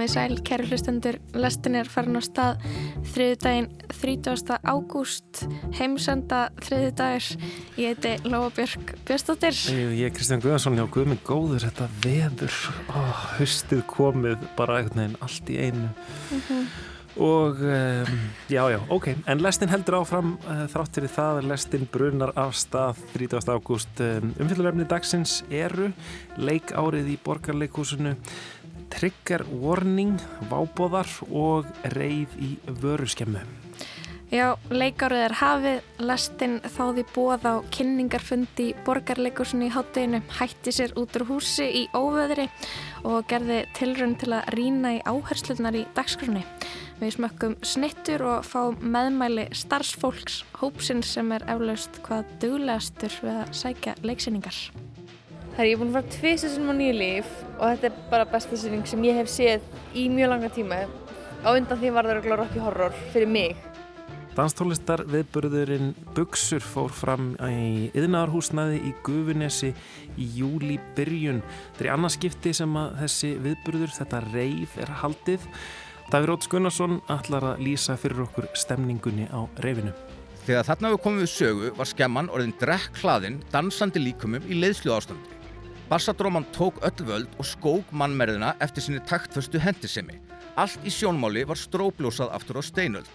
komið sæl, kæru hlustendur. Lestin er farin á stað þriðdægin 30. ágúst, heimsenda þriðdægir. Ég heiti Lóa Björk Björnstóttir. Ég er Kristján Guðarsson hjá Guðminn Góður, þetta veður, ó, höstið komið bara einhvern veginn allt í einu. Mm -hmm. Og um, já, já, ok, en lestin heldur áfram uh, þrátt fyrir það, lestin brunar af stað 30. ágúst. Um, Umfylgurlefni dagsins eru leikárið í borgarleikúsinu trigger warning, vábóðar og reyð í vöruskemmu. Já, leikárið er hafið, lastinn þáði bóð á kynningarfundi borgarleikursunni í hátteginu, hætti sér út úr húsi í óveðri og gerði tilrönd til að rína í áherslunar í dagskrunni. Við smökkum snittur og fáum meðmæli starfsfólks hópsinn sem er eflaust hvað duglegastur við að sækja leiksýningar. Það er ég búin að fara tvið sessunum á nýju líf og þetta er bara besta sessuning sem ég hef séð í mjög langa tíma. Á undan því var það örgulega Rocky Horror fyrir mig. Danstólistar viðburðurinn Bugsur fór fram í yðnaðarhúsnaði í Gufunesi í júli byrjun. Þetta er í annarskipti sem að þessi viðburður, þetta reif er haldið. Davíð Róts Gunnarsson ætlar að lýsa fyrir okkur stemningunni á reifinu. Þegar þarna við komum við sögu var skemman orðin drekk hlaðinn dansandi líkumum í leiðslu ástandi. Bassadróman tók öll völd og skók mannmerðina eftir sinni taktföstu hendisemi. Allt í sjónmáli var stróblósað aftur á steinöld.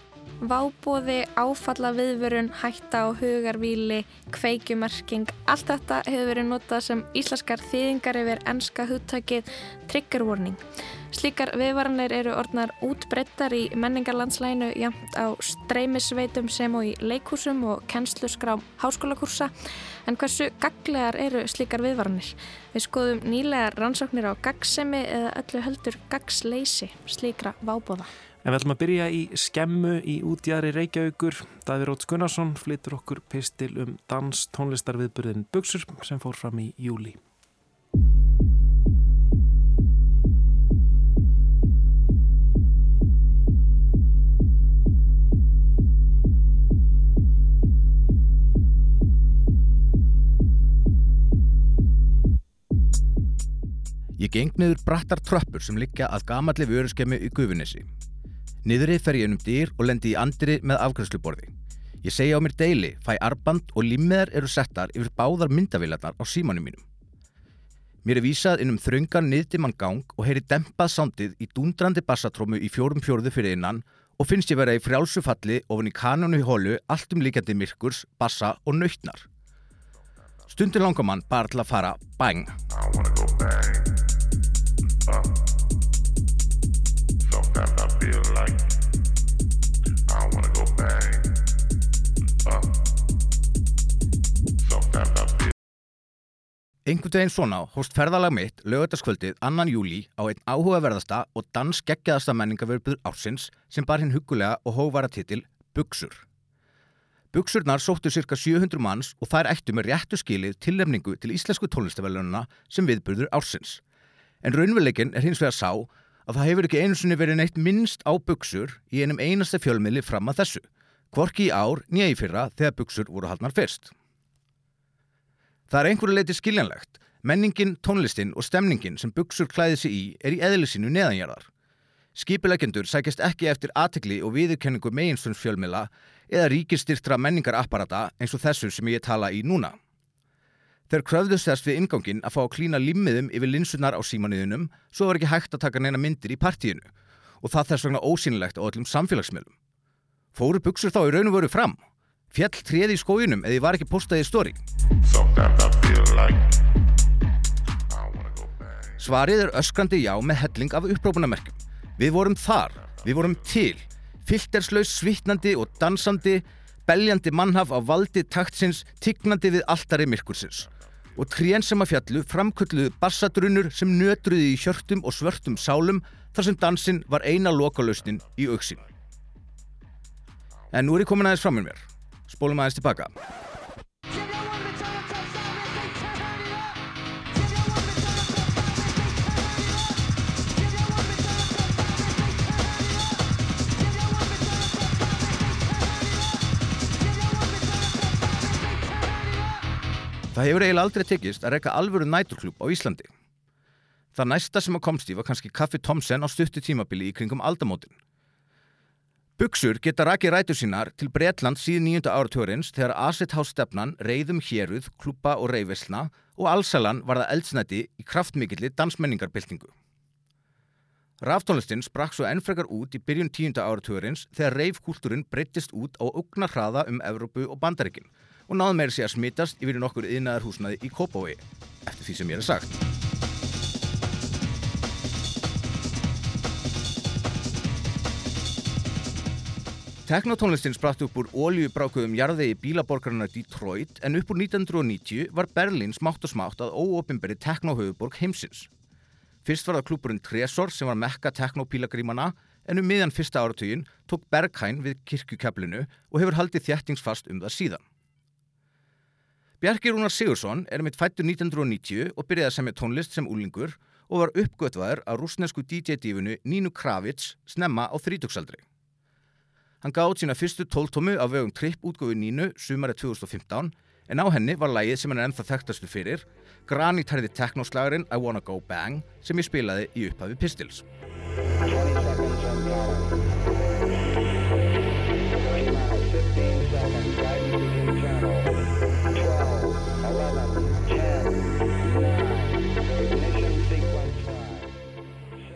Vábóði, áfalla viðvörun, hætta á hugarvíli, kveikjumerking, allt þetta hefur verið notað sem íslenskar þýðingar yfir ennska hugtakið trigger warning. Slíkar viðvaranir eru orðnar útbrettar í menningarlandslæinu jæmt á streymisveitum sem og í leikúsum og kennsluskrám háskólakursa. En hversu gaglegar eru slíkar viðvaranir? Við skoðum nýlegar rannsóknir á gagsemi eða öllu heldur gagsleysi slíkra vábóða. En við ætlum að byrja í skemmu í útjæðri Reykjavíkur. Davíð Róts Gunnarsson flyttur okkur pistil um dans tónlistarviðburðin Bugsur sem fór fram í júli. Ég geng niður brattar tröppur sem liggja að gamalli vöruskemmu í Gufunessi. Niðri fer ég um dyr og lendi í andri með afgrænsluborði. Ég segja á mér deili, fæ arband og limmiðar eru settar yfir báðar myndavillarnar á símanum mínum. Mér er vísað inn um þröngan niðdimann gang og heyri dempað sándið í dúndrandi bassatrómu í fjórum fjórðu fyrir innan og finnst ég vera í frjálsu falli ofin í kanonu í hólu allt um líkandi myrkurs, bassa og nöytnar. Stundir langar mann bara til að fara bang. Einhvern veginn svona hóst ferðalag mitt lögutaskvöldið annan júli á einn áhugaverðasta og dansgeggjaðasta menningarverðbúður ársins sem bar hinn hugulega og hóvara titil Bugsur. Bugsurnar sóttu cirka 700 manns og þær ættu með réttu skilið tilnefningu til íslensku tónlistafælununa sem viðburður ársins. En raunveruleikin er hins vegar sá að það hefur ekki einu sinni verið neitt minnst á buksur í einum einasta fjölmiðli fram að þessu, hvorki í ár nýja í fyrra þegar buksur voru haldnar fyrst. Það er einhverju leiti skiljanlegt. Menningin, tónlistin og stemningin sem buksur klæði sig í er í eðlisínu neðanjarðar. Skipilegendur sækist ekki eftir aðtegli og viðurkenningu meginstunns fjölmiðla eða ríkistyrtra menningarapparata eins og þessu sem ég tala í núna. Þeir kröfðust þess við ingangin að fá að klína limmiðum yfir linsunar á símanuðunum svo var ekki hægt að taka neina myndir í partíinu og það þess vegna ósýnilegt á öllum samfélagsmiðlum. Fóru buksur þá í raun og veru fram? Fjall treði í skójunum eða ég var ekki postaði í stóri? Svarið er öskrandi já með helling af upprópunamerkjum. Við vorum þar, við vorum til, filterslaus, svitnandi og dansandi, beljandi mannhaf á valdi taktsins, tignandi við alltari myrkursins. Og trén sem að fjallu framkölluðu bassadrunur sem nötruði í hjörtum og svörtum sálum þar sem dansinn var eina lokalösnin í auksin. En nú er ég komin aðeins fram með mér. Spólum aðeins tilbaka. Það hefur eiginlega aldrei tekist að rekka alvöru næturklub á Íslandi. Það næsta sem að komst í var kannski Kaffi Thomsen á stuttu tímabili í kringum aldamótin. Buxur geta rakið rætur sínar til Bretland síðan nýjunda áratörins þegar Asset-hástefnan reyðum héruð, klúpa og reyfislna og allsalan var það eldsnætti í kraftmikilli dansmenningarbyltingu. Ráftónlistinn sprakk svo ennfrekar út í byrjun tíunda áratörins þegar reyfkúltúrin breyttist út á ugna hraða um Evrópu og Bandaríkin og náðu meiri sig að smittast yfir nokkur yðnaðarhúsnaði í Kópavói, eftir því sem ég er sagt. Teknotónlistin spratt upp úr óljubrákuðum jarðegi bílaborgarna Detroit en upp úr 1990 var Berlín smátt og smátt að óopimberi teknohauðuborg heimsins. Fyrst var það klúpurinn Tresor sem var mekka teknopílagrímana en um miðjan fyrsta áratugin tók Berghain við kirkjukeflinu og hefur haldið þjættingsfast um það síðan. Bjarki Rúnar Sigursson er mitt fættur 1990 og byrjaði að semja tónlist sem úlingur og var uppgötvaður á rúsnesku DJ-dífunu Nínu Kravits snemma á þrítöksaldri. Hann gáð sína fyrstu tóltómu á vögum Tripp útgóðu nínu sumari 2015 en á henni var lægið sem hann er ennþá þekktastu fyrir, granítærði teknoslagurinn I Wanna Go Bang sem ég spilaði í upphafi Pistils.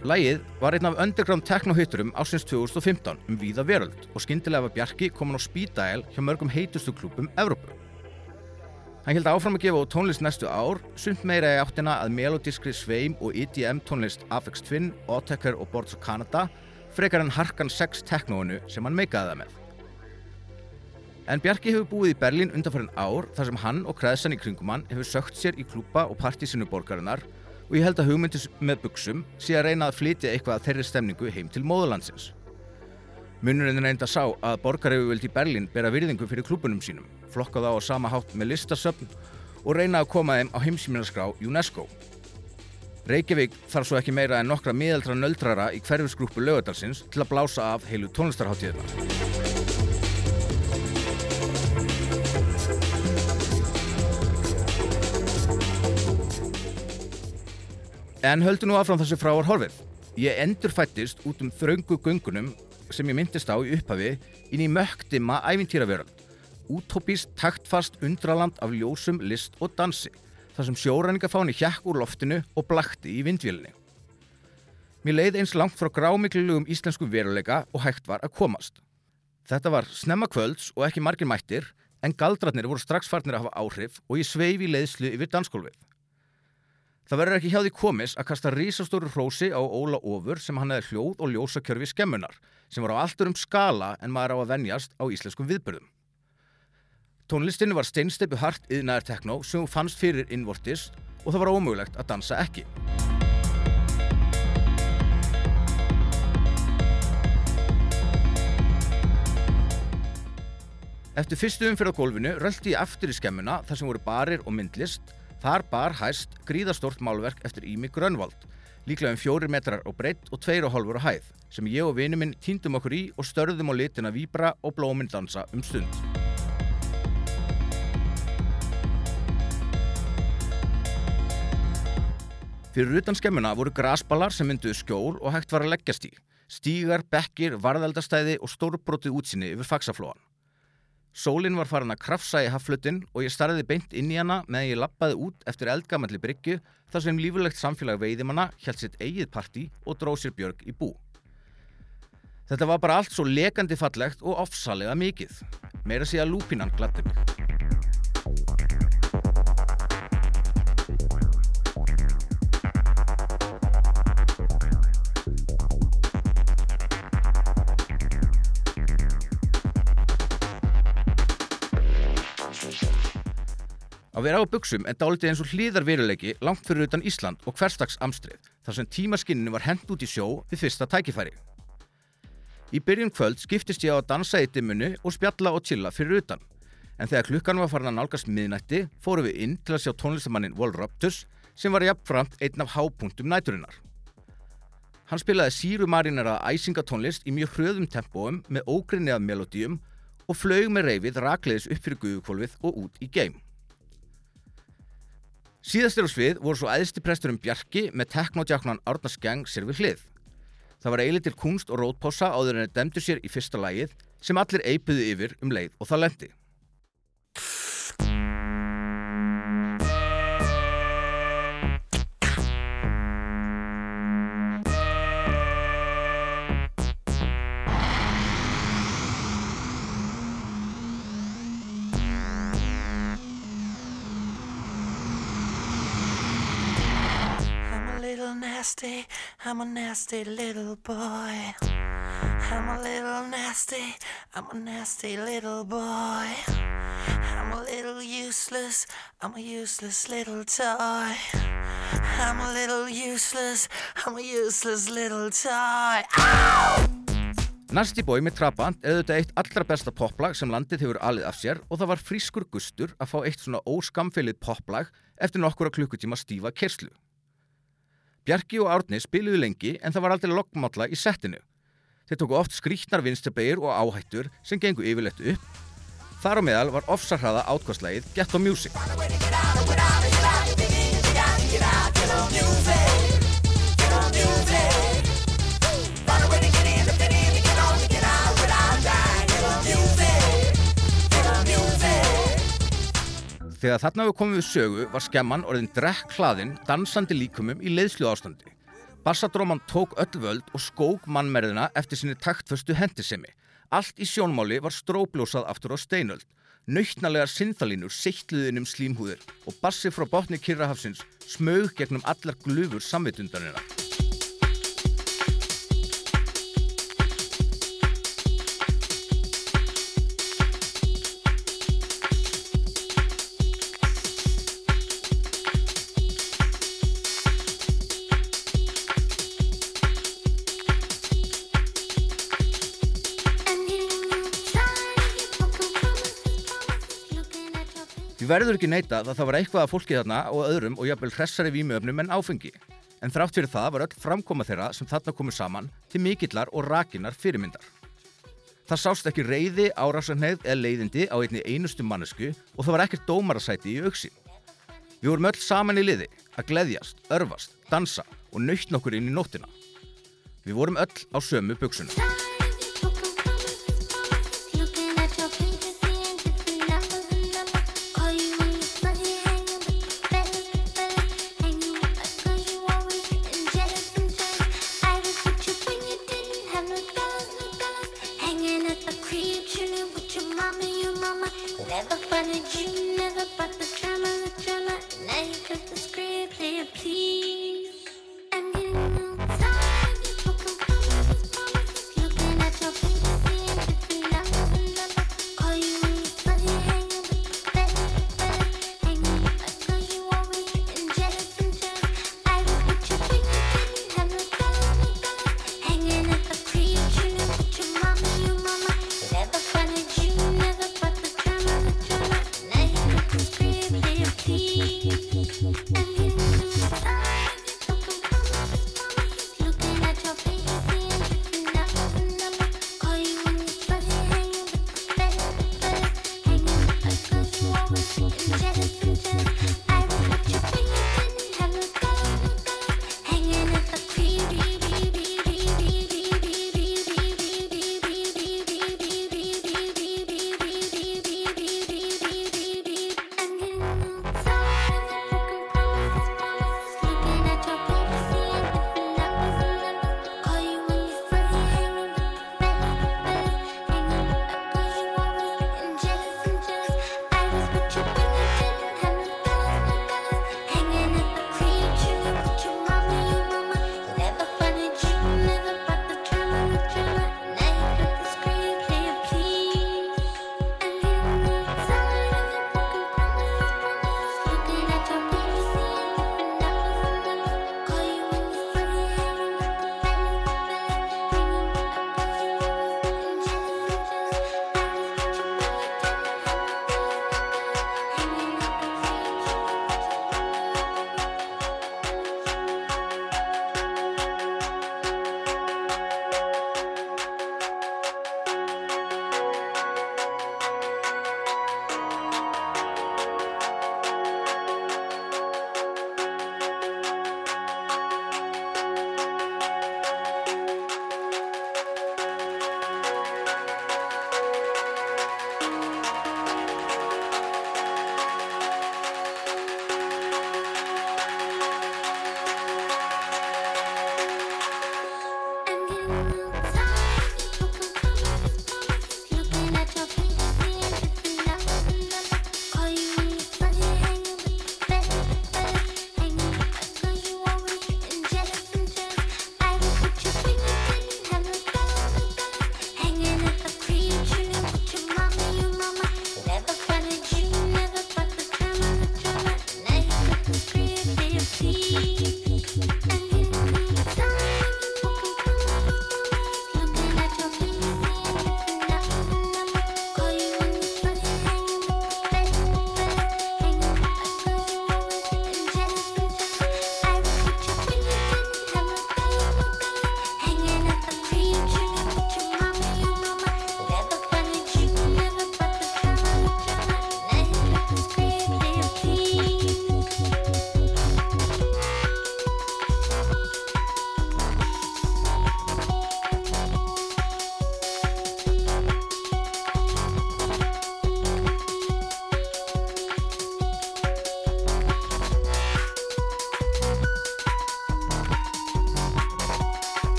Lægið var einn af underground techno-hitturum ásins 2015 um víða veröld og skindilega var Bjarki komin á spídæl hjá mörgum heitustu klúpum Evrópu. Hann held áfram að gefa á tónlist næstu ár, sumt meira í áttina að melodískri sveim og EDM tónlist Afex Twin, Otecker og Boards of Canada frekar en harkan 6 techno-inu sem hann meikaði það með. En Bjarki hefur búið í Berlín undanfærin ár þar sem hann og kreðsan í kringum hann hefur sökt sér í klúpa og partísinu borgarinnar og ég held að hugmyndis með buksum sé að reyna að flytja eitthvað að þeirri stemningu heim til móðurlandsins. Munurinn reynda sá að borgareifuvöld í Berlín bera virðingu fyrir klúbunum sínum, flokka þá á sama hátt með listasöfn og reyna að koma þeim á heimsýminaskrá UNESCO. Reykjavík þarf svo ekki meira en nokkra miðaldra nöldrara í hverfisgrúpu lögadalsins til að blása af heilu tónlistarháttíðina. En höldu nú áfram þessu fráar horfið. Ég endur fættist út um þraungu gungunum sem ég myndist á í upphafi inn í mögdima ævintýraveröld. Útópist, taktfast undraland af ljósum, list og dansi. þar sem sjóræningafáni hjekk úr loftinu og blakti í vindvílinni. Mér leið eins langt frá grámiklugum íslensku veruleika og hægt var að komast. Þetta var snemma kvölds og ekki margir mættir en galdratnir voru strax farnir að hafa áhrif og ég sveif í leiðslu yfir danskólfið. Það verður ekki hjá því komis að kasta rísastóru hrósi á Óla Ófur sem hann hefði hljóð og ljósakjörfi skemmunar sem var á alltur um skala en maður á að venjast á íslenskum viðbyrðum. Tónlistinni var steinsteipu hart yðnaðar tekno sem fannst fyrir innvortis og það var ómögulegt að dansa ekki. Eftir fyrstu umfyrð á gólfinu röldi ég aftur í skemmuna þar sem voru barir og myndlist Þar bar hæst gríðastort málverk eftir Ími Grönvald, líklega um fjóri metrar á breytt og tveir og hálfur á hæð, sem ég og vinnu minn týndum okkur í og störðum á litina víbra og blóminn dansa um stund. Fyrir utan skemmuna voru grasballar sem mynduðu skjól og hægt var að leggjast í, stígar, bekkir, varðaldastæði og stórbrotið útsinni yfir faksaflóan. Sólinn var farin að krafsa í haflutin og ég starfiði beint inn í hana meðan ég lappaði út eftir eldgamalli bryggju þar sem lífulegt samfélag veiðimanna held sitt eigið parti og dróð sér björg í bú. Þetta var bara allt svo lekandi fallegt og ofsalega mikið. Meira sé að lúpinan glattu Að vera á buksum er dálítið eins og hlýðar veruleiki langt fyrir utan Ísland og hverstags amstrið þar sem tímaskinninu var hend út í sjó við fyrsta tækifæri. Í byrjun kvöld skiptist ég á að dansa í dimunu og spjalla og chilla fyrir utan en þegar klukkan var farin að nálgast miðnætti fórum við inn til að sjá tónlistamannin Wall Raptors sem var jafnframt einn af hápunktum næturinnar. Hann spilaði síru marinara æsingatónlist í mjög hröðum tempóum með ógrinniðað melodíum og flög með reyfið rakleiðis upp fyrir guðukvolvið og út í geim. Síðastir á svið voru svo æðsti presturinn Bjarki með teknodjáknan Árna Skjang sér við hlið. Það var eiginlega til kunst og rótpása áður en þeir demdu sér í fyrsta lagið sem allir eipiðu yfir um leið og það lendi. Nasty, I'm a nasty little boy. I'm a little nasty, I'm a nasty little boy. I'm a little useless, I'm a useless little toy. I'm a little useless, I'm a useless little toy. Nasty Boy með Trabant er auðvitað eitt allra besta poplag sem landið hefur alið af sér og það var frískur gustur að fá eitt svona óskamfilið poplag eftir nokkura klukkutíma stífa kerslu. Bjarki og Árni spiluðu lengi en það var aldrei loggmálla í settinu. Þeir tóku oft skrítnar vinsterbegir og áhættur sem gengu yfirleitt upp. Þar á meðal var ofsarhraða átkvæðslægið Ghetto Music. Þegar þarna við komum við sögu var skemman orðin drekk hlaðin dansandi líkumum í leiðslu ástandi. Bassadróman tók öll völd og skók mannmerðina eftir sinni taktföstu hendisemi. Allt í sjónmáli var stróblósað aftur á steinöld. Nautnalegar sinnþalínur sittluðin um slímhúðir og bassi frá botni Kirrahafsins smög gegnum allar glufur samvitundanina. Verður ekki neita að það var eitthvað að fólki þarna og öðrum og jafnvel hressari vímuöfnum en áfengi. En þrátt fyrir það var öll framkoma þeirra sem þarna komu saman til mikillar og rakinar fyrirmyndar. Það sást ekki reyði, árásarneið eða leiðindi á einni einustu mannesku og það var ekkert dómarasæti í auksín. Við vorum öll saman í liði, að gleðjast, örfast, dansa og nautn okkur inn í nóttina. Við vorum öll á sömu buksuna.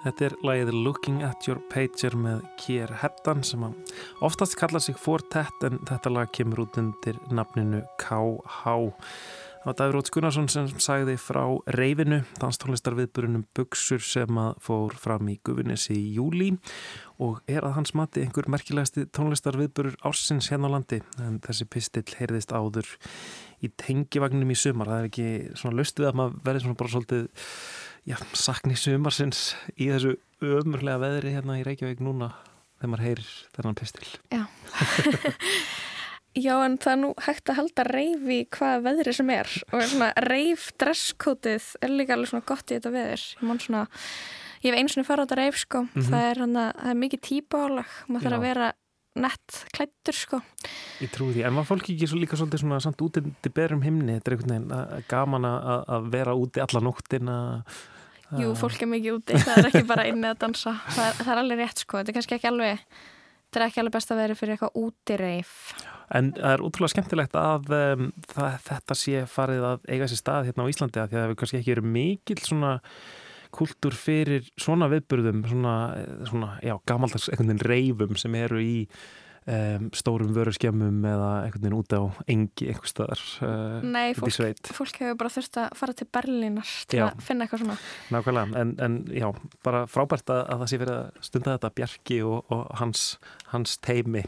Þetta er lagið Looking at Your Pager með Kier Heddan sem oftast kalla sig Fortet en þetta lag kemur út undir nafninu KH. Það var Davíð Róts Gunnarsson sem sagði frá reyfinu, danstónlistarviðburunum Bugsur sem að fór fram í Gufinnesi í júli og er að hans mati einhver merkilegasti tónlistarviðburur ársins hérna á landi en þessi pistill heyrðist áður í tengivagnum í sumar. Það er ekki svona löstuð að maður verði svona bara svolítið já, sakni sumarsins í þessu ömurlega veðri hérna í Reykjavík núna þegar maður heyrir þennan pistil. Já. Já, en það er nú hægt að halda reif í hvaða veðri sem er og svona reif dresskótið er líka alveg svona gott í þetta veður. Ég svona, ég hef einu svona fara á þetta reif sko, það er hann að, það er mikið típaálag, maður þarf að vera nett klættur sko. Ég trúi því, en var fólk ekki svo líka svolítið svona samt út til berum himni, þetta er einhvern veginn að- gaman að, að vera úti alla nóttina Jú, fólk er mikið úti, það er ekki bara inni að dansa, það er, það er alveg rétt sko, þetta er kannski ekki alveg, þetta er ekki alveg best að vera fyrir eitthvað úti reif. En það er útrúlega skemmtilegt að um, það, þetta sé farið að eiga sér stað hérna á Íslandi að því að það hefur kannski ekki verið mikill svona kultúr fyrir svona viðburðum, svona, svona já, gamaldags einhvern veginn reifum sem eru í um, stórum vöruskemmum eða einhvern veginn út á engi einhvers staðar uh, Nei, fólk, fólk hefur bara þurft að fara til Berlínar til Já. að finna eitthvað svona. Nákvæmlega, en, en já, bara frábært að, að það sé verið að stunda þetta Bjarki og, og hans, hans teimi.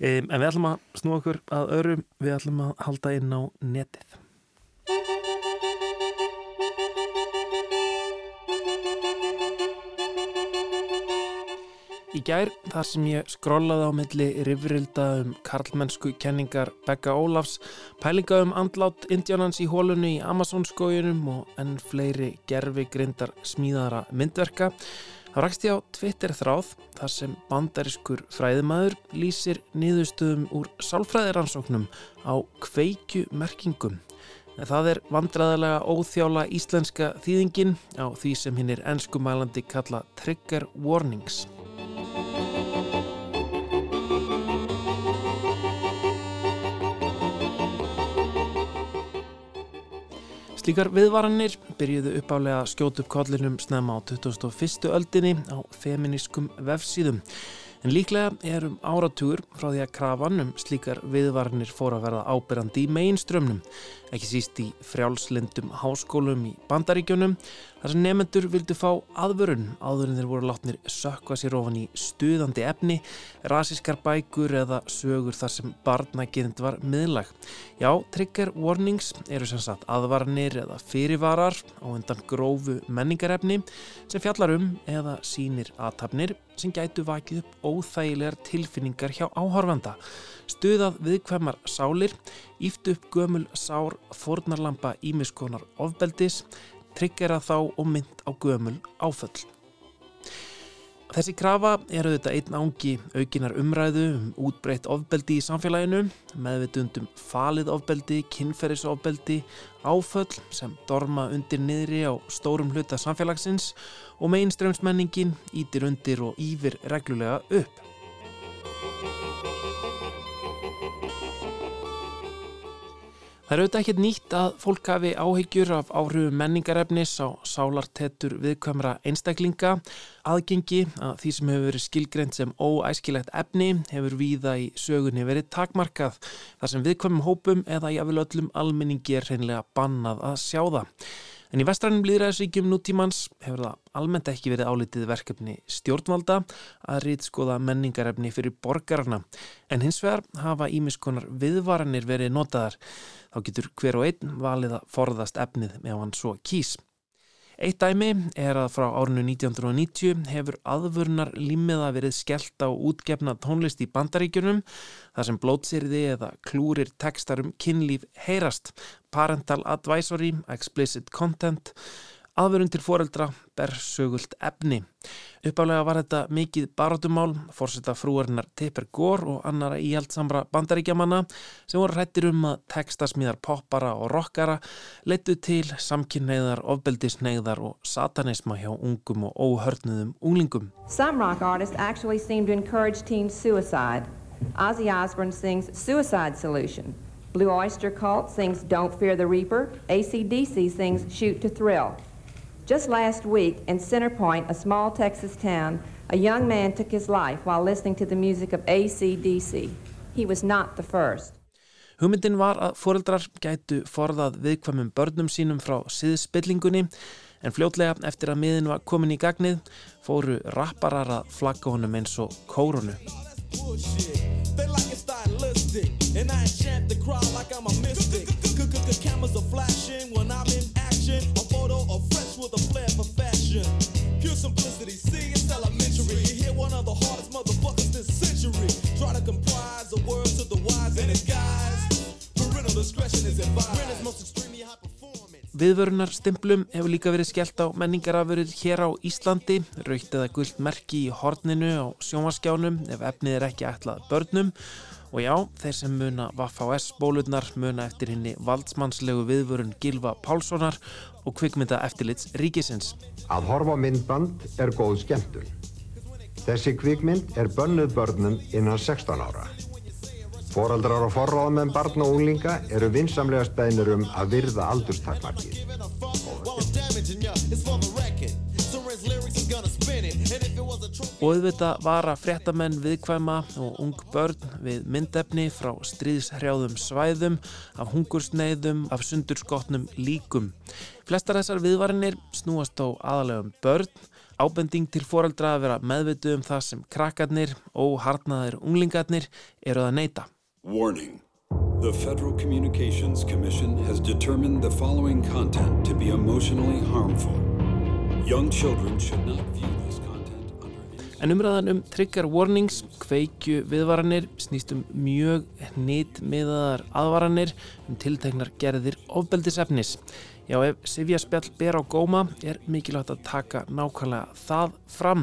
Um, en við ætlum að snúa okkur að örum, við ætlum að halda inn á netið. Í gær þar sem ég skrollaði á milli rifrilda um karlmennsku kenningar Begga Ólafs, pælinga um andlát indjánans í hólunni í Amazonskójunum og enn fleiri gerfi grindar smíðara myndverka, þá rakst ég á Twitter þráð þar sem bandariskur fræðimæður lýsir niðurstöðum úr sálfræðiransóknum á kveikjumerkingum. En það er vandræðilega óþjála íslenska þýðingin á því sem hinn er enskumælandi kalla trigger warnings. Slíkar viðvaranir byrjuðu uppálega að skjóta upp kollinum snemma á 2001. öldinni á feminískum vefsíðum. En líklega er um áratugur frá því að krafan um slíkar viðvaranir fór að verða ábyrrandi í mainströmmnum, ekki síst í frjálslindum háskólum í bandaríkjunum þar sem nefnendur vildu fá aðvörun áður en þeir voru látnir sökva sér ofan í stuðandi efni, rasískar bækur eða sögur þar sem barnagirind var miðlag. Já, trigger warnings eru sem sagt aðvarnir eða fyrirvarar á undan grófu menningarefni sem fjallar um eða sínir aðtapnir sem gætu vakið upp óþægilegar tilfinningar hjá áhorfanda stuðað viðkvæmar sálir, íft upp gömul sár fornarlampa ímiskonar ofbeldis, tryggjara þá og mynd á gömul áföll. Þessi krafa er auðvitað einn ángi aukinar umræðu um útbreytt ofbeldi í samfélaginu, meðvitundum falið ofbeldi, kynferðisofbeldi, áföll sem dorma undir niðri á stórum hluta samfélagsins og mainströmsmenningin ítir undir ogýfir reglulega upp. Það er auðvitað ekkert nýtt að fólk hafi áhyggjur af áhrifum menningarefnis á sálartettur viðkvæmra einstaklinga. Aðgengi að því sem hefur verið skilgreynd sem óæskilegt efni hefur víða í sögunni verið takmarkað þar sem viðkvæmum hópum eða jáfnvel öllum almenningi er hreinlega bannað að sjá það. En í vestrænum líðræðisríkjum nútímans hefur það almennt ekki verið álitið verkefni stjórnvalda að rýtskoða menningarefni fyrir borgarna. En hins vegar hafa ímiskonar viðvaranir verið notaðar. Þá getur hver og einn valið að forðast efnið með hann svo kýs. Eitt dæmi er að frá árinu 1990 hefur aðvörnar límiða verið skellt á útgefna tónlist í bandaríkjunum þar sem blótsýrði eða klúrir tekstar um kynlíf heyrast, parental advisory, explicit content, aðvörun til foreldra, bersögult efni. Uppálega var þetta mikið barátumál, fórseta frúarinnar Tipper Gore og annara íhaldsamra bandaríkjamanna sem voru hrættir um að tekstasmíðar poppara og rockara leittu til samkynneiðar, ofbeldisneiðar og satanisma hjá ungum og óhörnuðum unglingum. Some rock artists actually seem to encourage teen suicide. Ozzy Osbourne sings Suicide Solution. Blue Oyster Cult sings Don't Fear the Reaper. ACDC sings Shoot to Thrill. Just last week in Centerpoint, a small Texas town, a young man took his life while listening to the music of ACDC. He was not the first. Hugmyndin var að foreldrar gætu forðað viðkvæmum börnum sínum frá siðspillingunni en fljótlega eftir að miðin var komin í gagnið fóru rapparar að flagga honum eins og kórunu. They like it stylistic, and I enchant the crowd like I'm a mystic. Stimplum hefur líka verið skellt á menningarafurur hér á Íslandi, raukt eða gullt merki í horninu á sjómaskjánum ef efnið er ekki ætlað börnum og já, þeir sem muna Vafs bólurnar muna eftir henni valdsmannslegu viðvörun Gilva Pálssonar og kvikmynda eftirlits ríkisins. Að horfa myndband er góð skemmtun. Þessi kvikmynd er bönnuð börnum innan 16 ára. Foreldrar og forráðamenn barna og unglinga eru vinsamlega speðnir um að virða aldurstakmarkið. Og auðvitað vara fréttamenn viðkvæma og ung börn við myndefni frá stríðshrjáðum svæðum, af hungursneiðum, af sundurskotnum líkum. Flestar þessar viðvarinir snúast á aðalegum börn, ábending til foreldra að vera meðvitu um það sem krakkarnir og harnaðir unglingarnir eru að neyta. Warning. The Federal Communications Commission has determined the following content to be emotionally harmful. Young children should not view this content under En umræðan um trigger warnings, kveikju viðvaranir, snýst um mjög nýtt miðaðar aðvaranir um tilteknar gerðir ofbeldisefnis. Já, ef sifjaspjall ber á góma er mikilvægt að taka nákvæmlega það fram.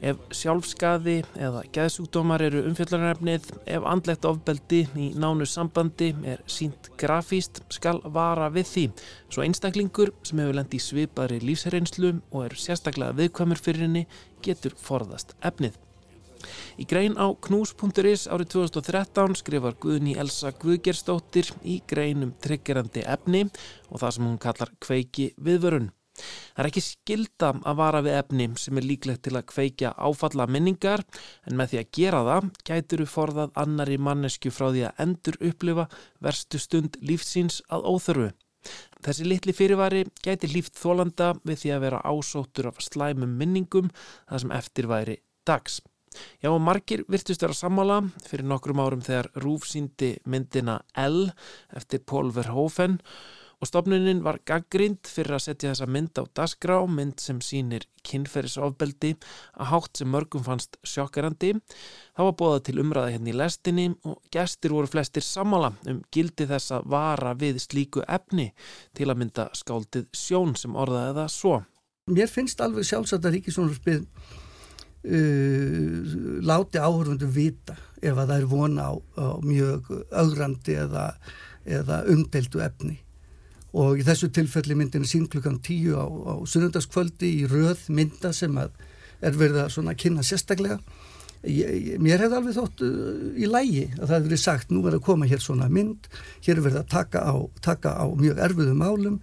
Ef sjálfskaði eða geðsúkdómar eru umfjöllunarefnið, ef andlegt ofbeldi í nánu sambandi er sínt grafíst, skal vara við því. Svo einstaklingur sem hefur lent í svipaðri lífsreynslu og er sérstaklega viðkvæmur fyrir henni getur forðast efnið. Í grein á knús.is árið 2013 skrifar Guðni Elsa Guðgersdóttir í greinum triggerandi efni og það sem hún kallar kveiki viðvörun. Það er ekki skilda að vara við efni sem er líklegt til að kveikja áfalla minningar en með því að gera það gætur við forðað annari mannesku frá því að endur upplifa verstu stund lífsins að óþörfu. Þessi litli fyrirvari gæti líft þólanda við því að vera ásóttur af slæmum minningum það sem eftir væri dags. Já margir virtust vera sammála fyrir nokkrum árum þegar Rúf síndi myndina L eftir Paul Verhoeven og stopnunin var gaggrind fyrir að setja þessa mynd á dasgrá, mynd sem sýnir kynferðisofbeldi að hátt sem mörgum fannst sjokkarandi. Það var bóðað til umræða hérna í lestinni og gestir voru flestir sammála um gildi þess að vara við slíku efni til að mynda skáldið sjón sem orðaði það svo. Mér finnst alveg sjálfsagt að Ríkisvonarspið uh, láti áhörfundu vita ef að það er vona á, á mjög augrandi eða, eða umdeldu efni. Og í þessu tilfelli myndinu sín klukkan tíu á, á sunnundaskvöldi í röð mynda sem er verið að kynna sérstaklega. Ég, mér hefði alveg þótt uh, í lægi að það hefði verið sagt nú er að koma hér svona mynd hér er verið að taka á, taka á mjög erfiðum málum.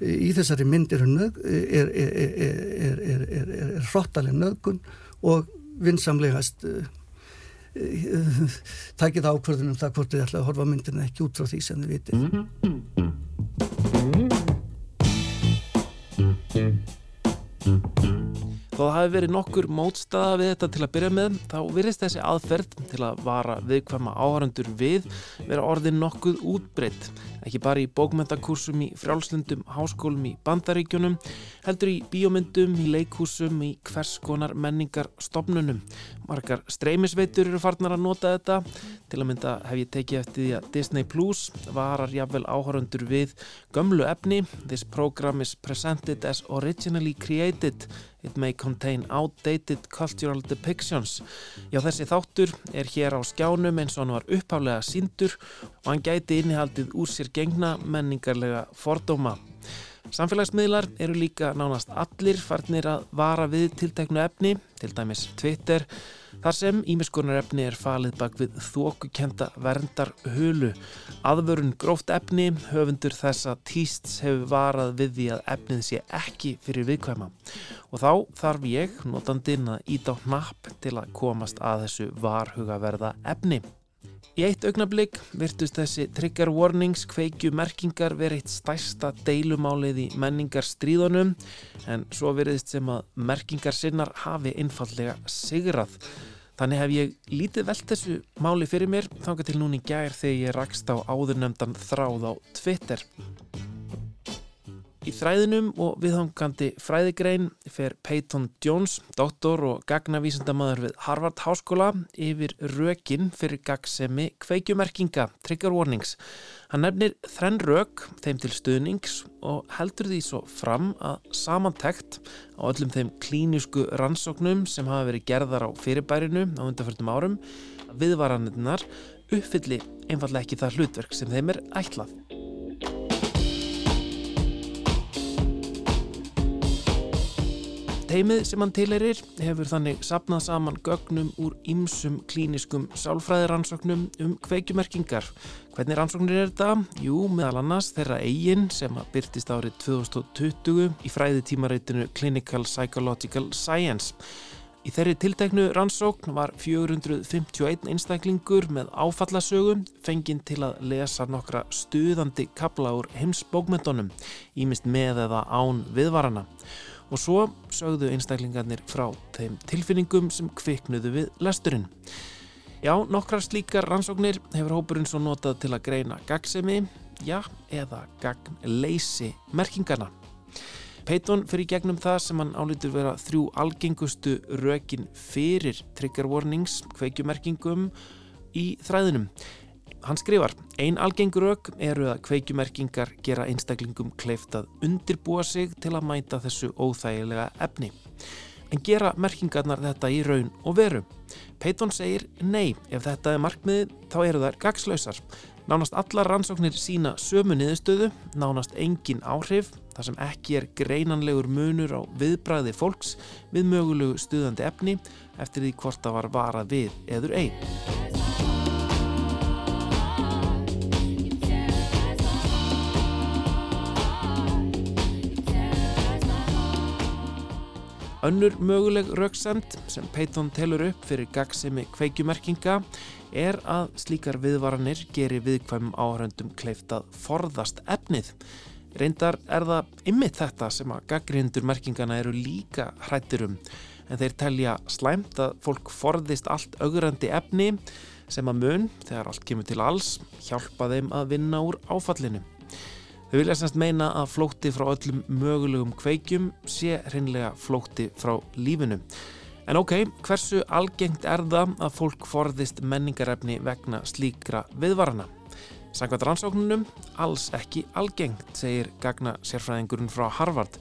Í þessari mynd er, er, er, er hrottaleg nögun og vinsamlegast uh, uh, takið ákvörðunum það hvort þið ætla að horfa myndina ekki út frá því sem þið vitið Þó það hafi verið nokkur mótstaða við þetta til að byrja með, þá virðist þessi aðferð til að vara viðkvæma áhærandur við vera orðin nokkuð útbreytt, ekki bara í bókmentakursum í frjálslundum háskólum í bandaríkjunum, heldur í bíómyndum, í leikhúsum, í hvers konar menningar stopnunum. Margar streymisveitur eru farnar að nota þetta, til að mynda hef ég tekið eftir því að Disney Plus varar jafnvel áhærandur við gömlu efni, this program is presented as originally created It may contain outdated cultural depictions. Já, þessi þáttur er hér á skjánum eins og hann var upphaflega síndur og hann gæti innihaldið úr sér gengna menningarlega fordóma. Samfélagsmiðlar eru líka nánast allir farnir að vara við tilteknu efni, til dæmis Twitter, þar sem ímiskunar efni er falið bak við þókukenda verndar hulu. Aðvörun gróft efni, höfundur þessa týsts hefur varað við því að efnið sé ekki fyrir viðkvæma. Og þá þarf ég, notandinn, að íta á hnapp til að komast að þessu varhugaverða efni. Í eitt augnablík virtust þessi trigger warnings kveikju merkingar verið eitt stærsta deilumálið í menningar stríðunum en svo veriðist sem að merkingar sinnar hafi einfallega sigrað. Þannig hef ég lítið velt þessu máli fyrir mér þanga til núni gær þegar ég rakst á áðurnefndan þráð á Twitter. Í þræðinum og viðhangandi fræðigrein fer Peyton Jones, doktor og gagnavísendamaður við Harvard Háskóla yfir rökin fyrir gagsemi kveikjumerkinga, trigger warnings. Hann nefnir þrenn rök þeim til stuðnings og heldur því svo fram að samantekt á öllum þeim klínisku rannsóknum sem hafa verið gerðar á fyrirbærinu á undanförnum árum viðvaranirnar uppfylli einfallega ekki það hlutverk sem þeim er ætlað. Teimið sem hann tileirir hefur þannig sapnað saman gögnum úr ýmsum klíniskum sálfræðiransóknum um kveikjumerkingar. Hvernig rannsóknir er þetta? Jú, meðal annars þeirra eigin sem að byrtist árið 2020 í fræðitímareitinu Clinical Psychological Science. Í þeirri tilteknu rannsókn var 451 einstaklingur með áfallasögum fenginn til að lesa nokkra stuðandi kabla úr heimsbókmyndunum, ímist með eða án viðvarana og svo sögðu einstaklingarnir frá þeim tilfinningum sem kviknuðu við lesturinn. Já, nokkrar slíkar rannsóknir hefur hópurinn svo notað til að greina gagsemi, já, eða gagnleysi merkingarna. Peyton fyrir gegnum það sem hann álítur vera þrjú algengustu rökin fyrir trigger warnings, kveikjumerkingum í þræðinum. Hann skrifar, ein algengur rauk eru að kveikjumerkingar gera einstaklingum kleift að undirbúa sig til að mæta þessu óþægilega efni. En gera merkingarnar þetta í raun og veru? Peyton segir nei, ef þetta er markmiðið þá eru þær gagslausar. Nánast allar rannsóknir sína sömu niðurstöðu, nánast engin áhrif, þar sem ekki er greinanlegur munur á viðbræði fólks við mögulegu stuðandi efni eftir því hvort það var varað við eður einn. Önnur möguleg rauksend sem Peyton telur upp fyrir gagsemi kveikjumerkinga er að slíkar viðvaranir gerir viðkvæmum áhöröndum kleift að forðast efnið. Reyndar er það ymmið þetta sem að gaggrindur merkingana eru líka hrættir um en þeir telja slæmt að fólk forðist allt augrandi efni sem að mun, þegar allt kemur til alls, hjálpa þeim að vinna úr áfallinu. Þau vilja semst meina að flótti frá öllum mögulegum kveikjum sé hreinlega flótti frá lífinu. En ok, hversu algengt er það að fólk forðist menningarefni vegna slíkra viðvarana? Sankvæmt rannsóknunum, alls ekki algengt, segir gagna sérfræðingurinn frá Harvard.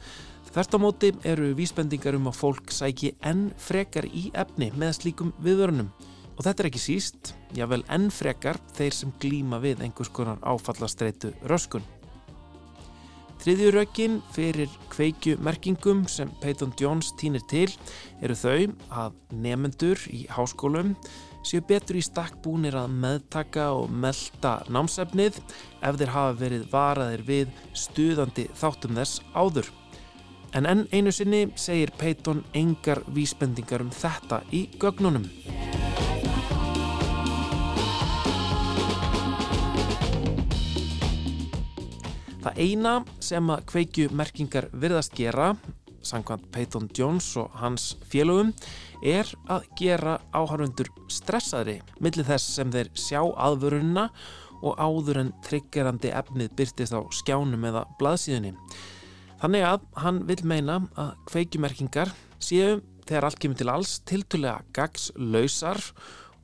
Þert á móti eru vísbendingar um að fólk sæki enn frekar í efni með slíkum viðvörunum. Og þetta er ekki síst, jável enn frekar þeir sem glýma við einhvers konar áfallastreitu röskun. Þriðju rökin fyrir kveikjumerkingum sem Peyton Jones týnir til eru þau að nefendur í háskólum séu betur í stakk búnir að meðtaka og melda námsefnið ef þeir hafa verið varaðir við stuðandi þáttum þess áður. En enn einu sinni segir Peyton engar vísbendingar um þetta í gögnunum. Það eina sem að kveikju merkingar virðast gera, sangkvæmt Peyton Jones og hans félögum, er að gera áhörfundur stressaðri millir þess sem þeir sjá aðvörunna og áður en triggerandi efnið byrtist á skjánum eða blaðsíðunni. Þannig að hann vil meina að kveikjumerkingar séu þegar allt kemur til alls tiltulega gagslausar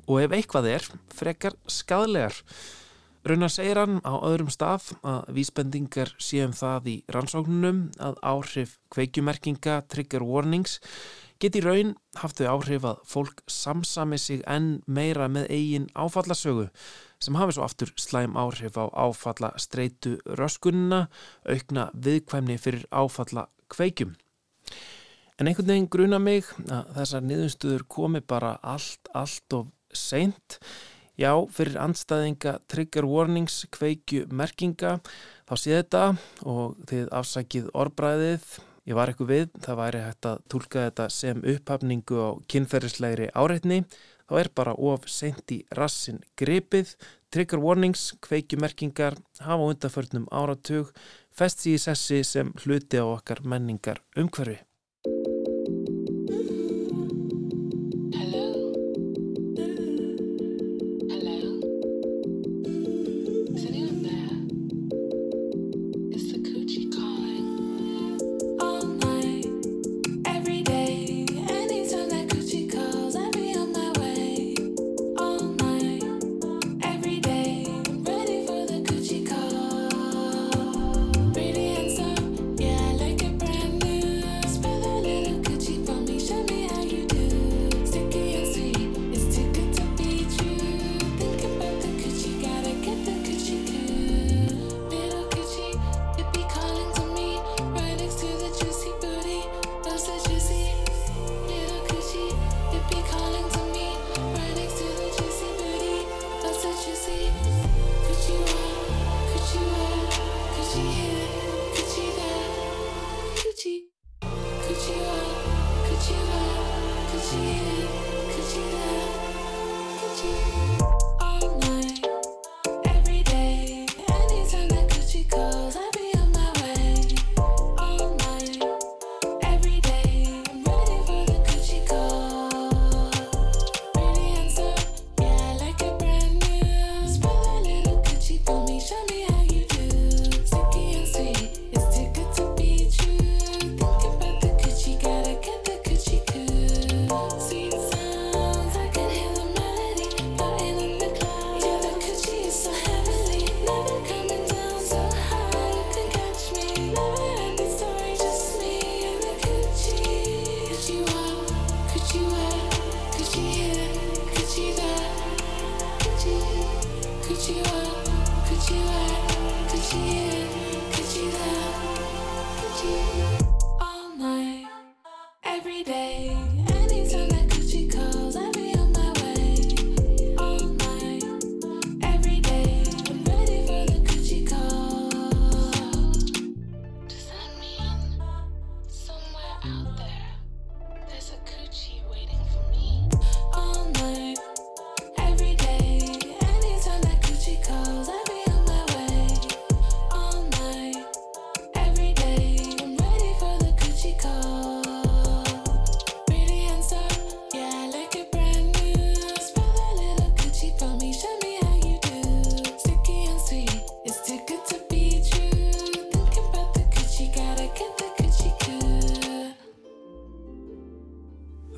og ef eitthvað er frekar skadlegar. Raunar segir hann á öðrum stað að vísbendingar séum það í rannsóknunum að áhrif kveikjumerkinga, trigger warnings, geti raun haft þau áhrif að fólk samsami sig enn meira með eigin áfallasögu sem hafi svo aftur slæm áhrif á áfalla streitu röskunna, aukna viðkvæmni fyrir áfalla kveikjum. En einhvern veginn gruna mig að þessar niðurstuður komi bara allt, allt of seint Já, fyrir andstæðinga trigger warnings, kveikju merkinga, þá sé þetta og þið afsækið orðbræðið. Ég var eitthvað við, það væri hægt að tólka þetta sem upphafningu á kynferðislegri áreitni. Þá er bara of sent í rassin gripið. Trigger warnings, kveikju merkingar, hafa undanförnum áratug, fest í sessi sem hluti á okkar menningar umhverfi.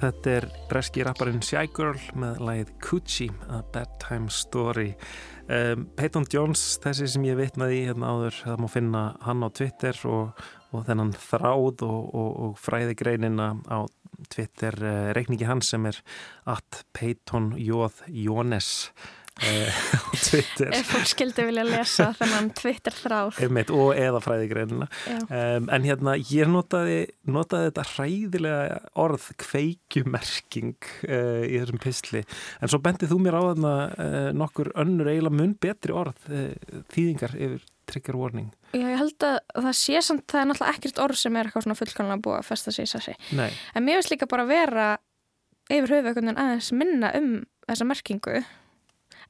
Þetta er breski rapparinn Shy Girl með lagið Coochie, A Bedtime Story. Um, Peyton Jones, þessi sem ég vitnaði hérna áður, það má finna hann á Twitter og, og þennan þráð og, og, og fræðigreinina á Twitter uh, reikningi hans sem er at Peyton Jóð Jónes. Ef fólk skildi vilja lesa þennan Twitter þráð. Og eða fræðigreinina um, en hérna ég notaði, notaði þetta hræðilega orð kveikjumerking uh, í þessum pistli en svo bendið þú mér á þarna uh, nokkur önnur eiginlega mun betri orð uh, þýðingar yfir trigger warning Já, ég held að það sé samt, það er náttúrulega ekkert orð sem er eitthvað svona fullkonlega búið að festa sig í sassi. En mér finnst líka bara að vera yfir höfu veginn aðeins minna um þessa merkingu.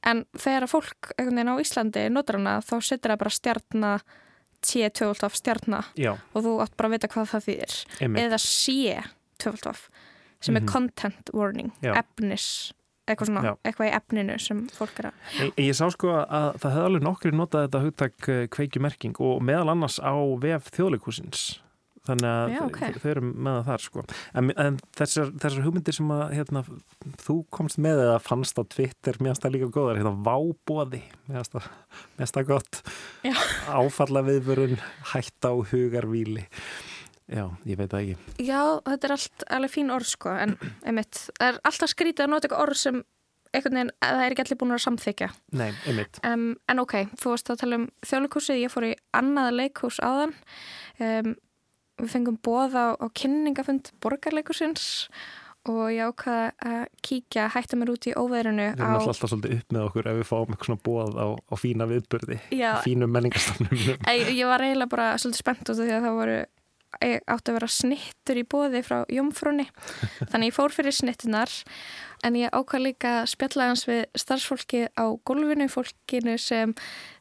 En þegar fólk á Íslandi notar hana þá setur það bara stjarna T12 stjarna já, og þú átt bara að vita hvað það þýðir. einmitt Eða C12 sem Mhm. er content warning, Já. efnis, eitthvað svona, Já. eitthvað í efninu sem fólk er að... Ég, ég sá sko að það hefði alveg nokkri notað þetta hugtak uh, kveikjumerking og meðal annars á vef þjóðleikúsins þannig að Já, ok. þau eru með það þar sko en, en þessar, þessar hugmyndir sem að hérna, þú komst með eða fannst á Twitter, mér finnst það líka góðar hérna vábóði, mér finnst það gott Já. áfalla viðvörun, hætta á hugarvíli já, ég veit það ekki Já, þetta er allt alveg fín orð sko, en einmitt, það er alltaf skrítið að nota eitthvað orð sem einhvern veginn, að það er ekki allir búin að samþykja. nei, einmitt, Um, en ok, þú varst að tala um þjóðleikúsið, ég fór í annað leikhús áðan. Um, við fengum bóð á, á kynningafund borgarleikusins og ég ákvaða að kíkja, hætta mér út í óveðrunu við erum alltaf, alltaf svolítið upp með okkur ef við fáum eitthvað svona bóð á, á fína viðburði Já. fínum menningarstofnum Ég, ég var eiginlega bara svolítið spennt út af því að það voru ég átti að vera snittur í bóði frá Jómfrúni þannig ég fór fyrir snittunar en ég ákvað líka að spjalla hans við starfsfólki á gólfinu fólkinu sem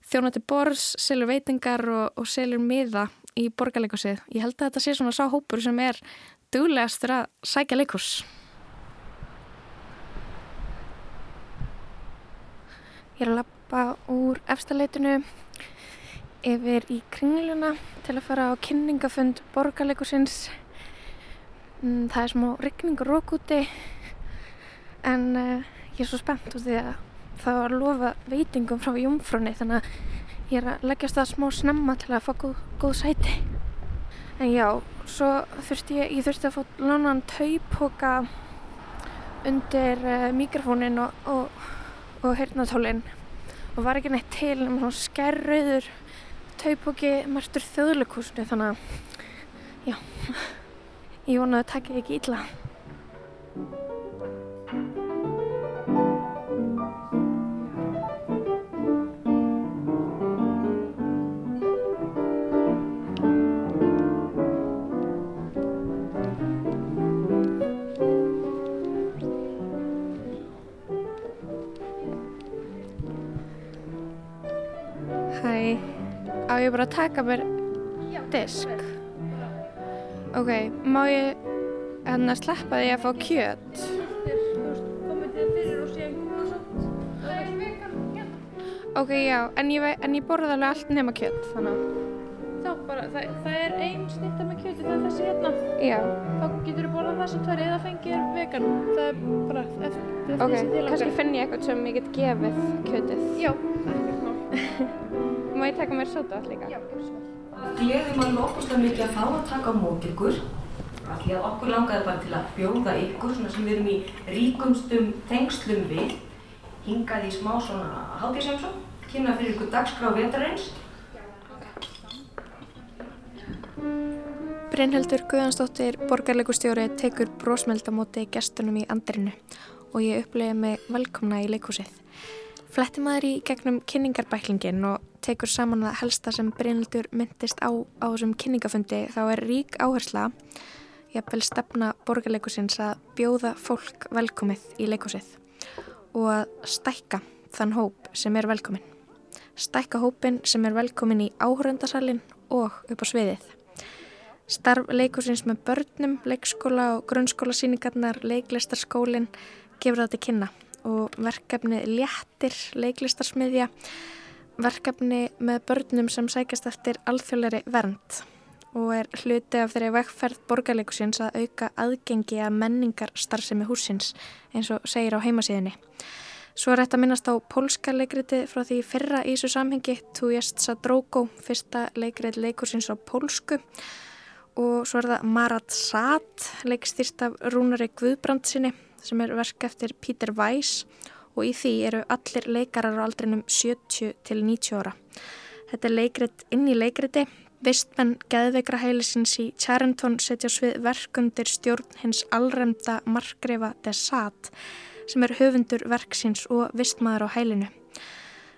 þjónati borðs, selur veitingar og, og selur miða í borgarleikusið ég held að þetta sé svona sá hópur sem er duglegastur að sækja leikus Ég er að lappa úr efstaleitinu yfir í kringluna til að fara á kynningafund borgarleikusins. Mm, Það er smá rigning og rók úti en uh, ég er svo spennt út því að það var lofa veitingum frá Jómfrúni þannig að ég er að leggjast það smá snemma til að fá góð, góð sæti. En já, svo þurfti ég, ég þurfti að fá lánan taupoka undir uh, mikrofónin og, og, og heyrnatólinn og var ekki neitt til um svona skerrauður taupoki mertur þjóðleikúsinu þannig að já, ég vonaði að taka ekki illa. Á ég bara að taka mér disk? Ok, má ég hérna sleppa því að fá kjöt? Ok, já, en ég, en ég borða alveg allt nema kjöt, þannig að... Þá bara, það, það er ein snitta með kjöti, það er þessi hérna. Já, Þá getur þú borðað það sem tvær eða fengir vegan. Það er bara eftir, ok, því sem þið kannski langar. finn ég eitthvað sem ég get gefið kjötið. Já, ekkert mál. Má ég taka mér sóta líka? Já, vel. Gleðum að lókuslega mikið að fá að taka á mót ykkur af því að okkur langaði bara til að bjóða ykkur svona sem við erum í ríkumstum tengslum við hingað í smá svona hátíðsheimsum kynna fyrir ykkur dagskrá vetarins Brynhildur Guðansdóttir, borgarleikustjóri, tekur brósmeld á móti gestunum í andrinu og ég upplegi mig velkomna í leikhúsið. Fletti maður í gegnum kynningarbæklingin og tekur saman það helsta sem Brynhildur myndist á á þessum kynningafundi þá er rík áhersla, jafnvel stefna borgarleikusins að bjóða fólk velkomið í leikhúsið og að stækka þann hóp sem er velkomin. Stækka hópin sem er velkomin í áhörundasalinn og upp á sviðið. Starf leikusins með börnum, leikskóla og grunnskóla síningarnar, leiklistarskólinn gefur það til kynna og verkefni léttir leiklistarsmiðja, verkefni með börnum sem sækjast eftir alþjóðleiri vernd og er hluti af þeirri vegferð borgarleikusins að auka aðgengi að menningar starfsemi húsins eins og segir á heimasíðinni. Svo er þetta minnast á pólska leikriti frá því fyrra í þessu samhengi, Tu jest Sadrogo, fyrsta leikrit leikursins á pólsku og svo er það Marat Sat, leikstýrt af Rúnari Guðbrandsinni sem er verk eftir Peter Weiss og í því eru allir leikarar á aldrinum 70 til 90 ára. Þetta er leikrit inn í leikriti. Vistmenn geðveikra heilisins í Charenton setja svið verkundir stjórn hins allremda markgrefa Desat sem er höfundur verksins og vistmaður á heilinu.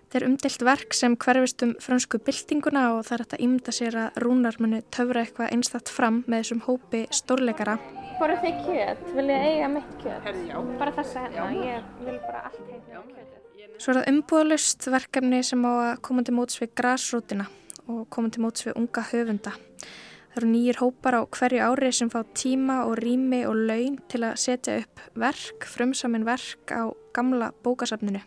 Þetta er umdelt verk sem hverfist um fransku byltinguna og það er þetta ímynda sér að rúnar muni töfra eitthvað einstakt fram með þessum hópi stórleikara. Borðu þið kjöt? Vil ég eiga mitt kjöt? Herri, já. Bara þessa hérna, ég vil bara allt heita kjötið. Svo er það umbúðalust verkefni sem á að koma til móts við grásrótina og koma til móts við unga höfunda. Það eru nýjir hópar á hverju ári sem fá tíma og rými og laun til að setja upp verk, frumsamin verk á gamla bókasafninu.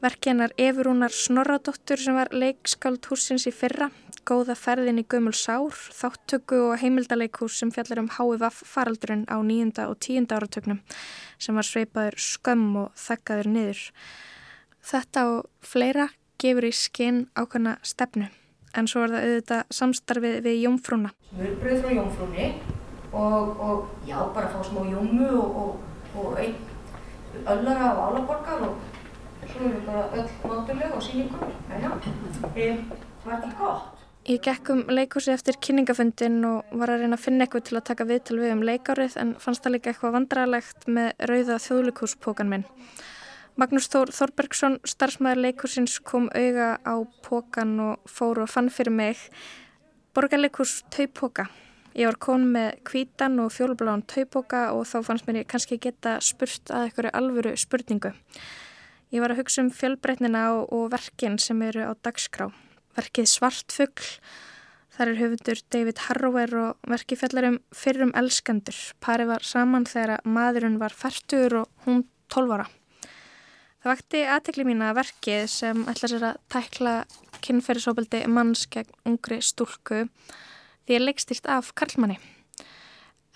Verkinar Efurúnar Snorradóttur sem var leikskáld húsins í fyrra, góða ferðin í gömul sár, þáttöku og heimildaleikhús sem fjallar um HVF faraldurinn á nýjunda og tíunda áratögnum sem var sveipaður skömm og þekkaður niður. Þetta og fleira gefur í skinn ákvæmna stefnu en svo er það auðvitað samstarfið við Jómfrúna. Smörbröð frá jómfrúni og, og já, bara fá smá jómu og, og, og öllara og álaborgar og svo við bara öll mátuleg og sýningum. Já, já, e, var þetta gott? Ég gekk um leikhúsi eftir kynningafundin og var að reyna að finna eitthvað til að taka viðtal við um leikárið en fannst það líka eitthvað vandrarlegt með rauða þjóðleikúspókan minn. Magnús Þór Þorbergsson, starfsmæður leikhúsins, kom auga á pókan og fór og fann fyrir mig borgarleikhús taupóka. Ég var kon með kvítan og fjólubláðan taupóka og þá fannst mér ég kannski geta spurt að einhverju alvöru spurningu. Ég var að hugsa um fjölbreytnina og, og verkin sem eru á dagskrá. Verkið Svartfugl, þar er höfundur David Harrower og verkið fjallar um fyrrum elskandur. Pari var saman þegar maðurinn var færtur og hún tólvara. Það vakti aðtekli mín að verkið sem ætla sér að tækla kynferðisóbildi manns gegn ungri stúlku því er leikstýrt af Karlmanni.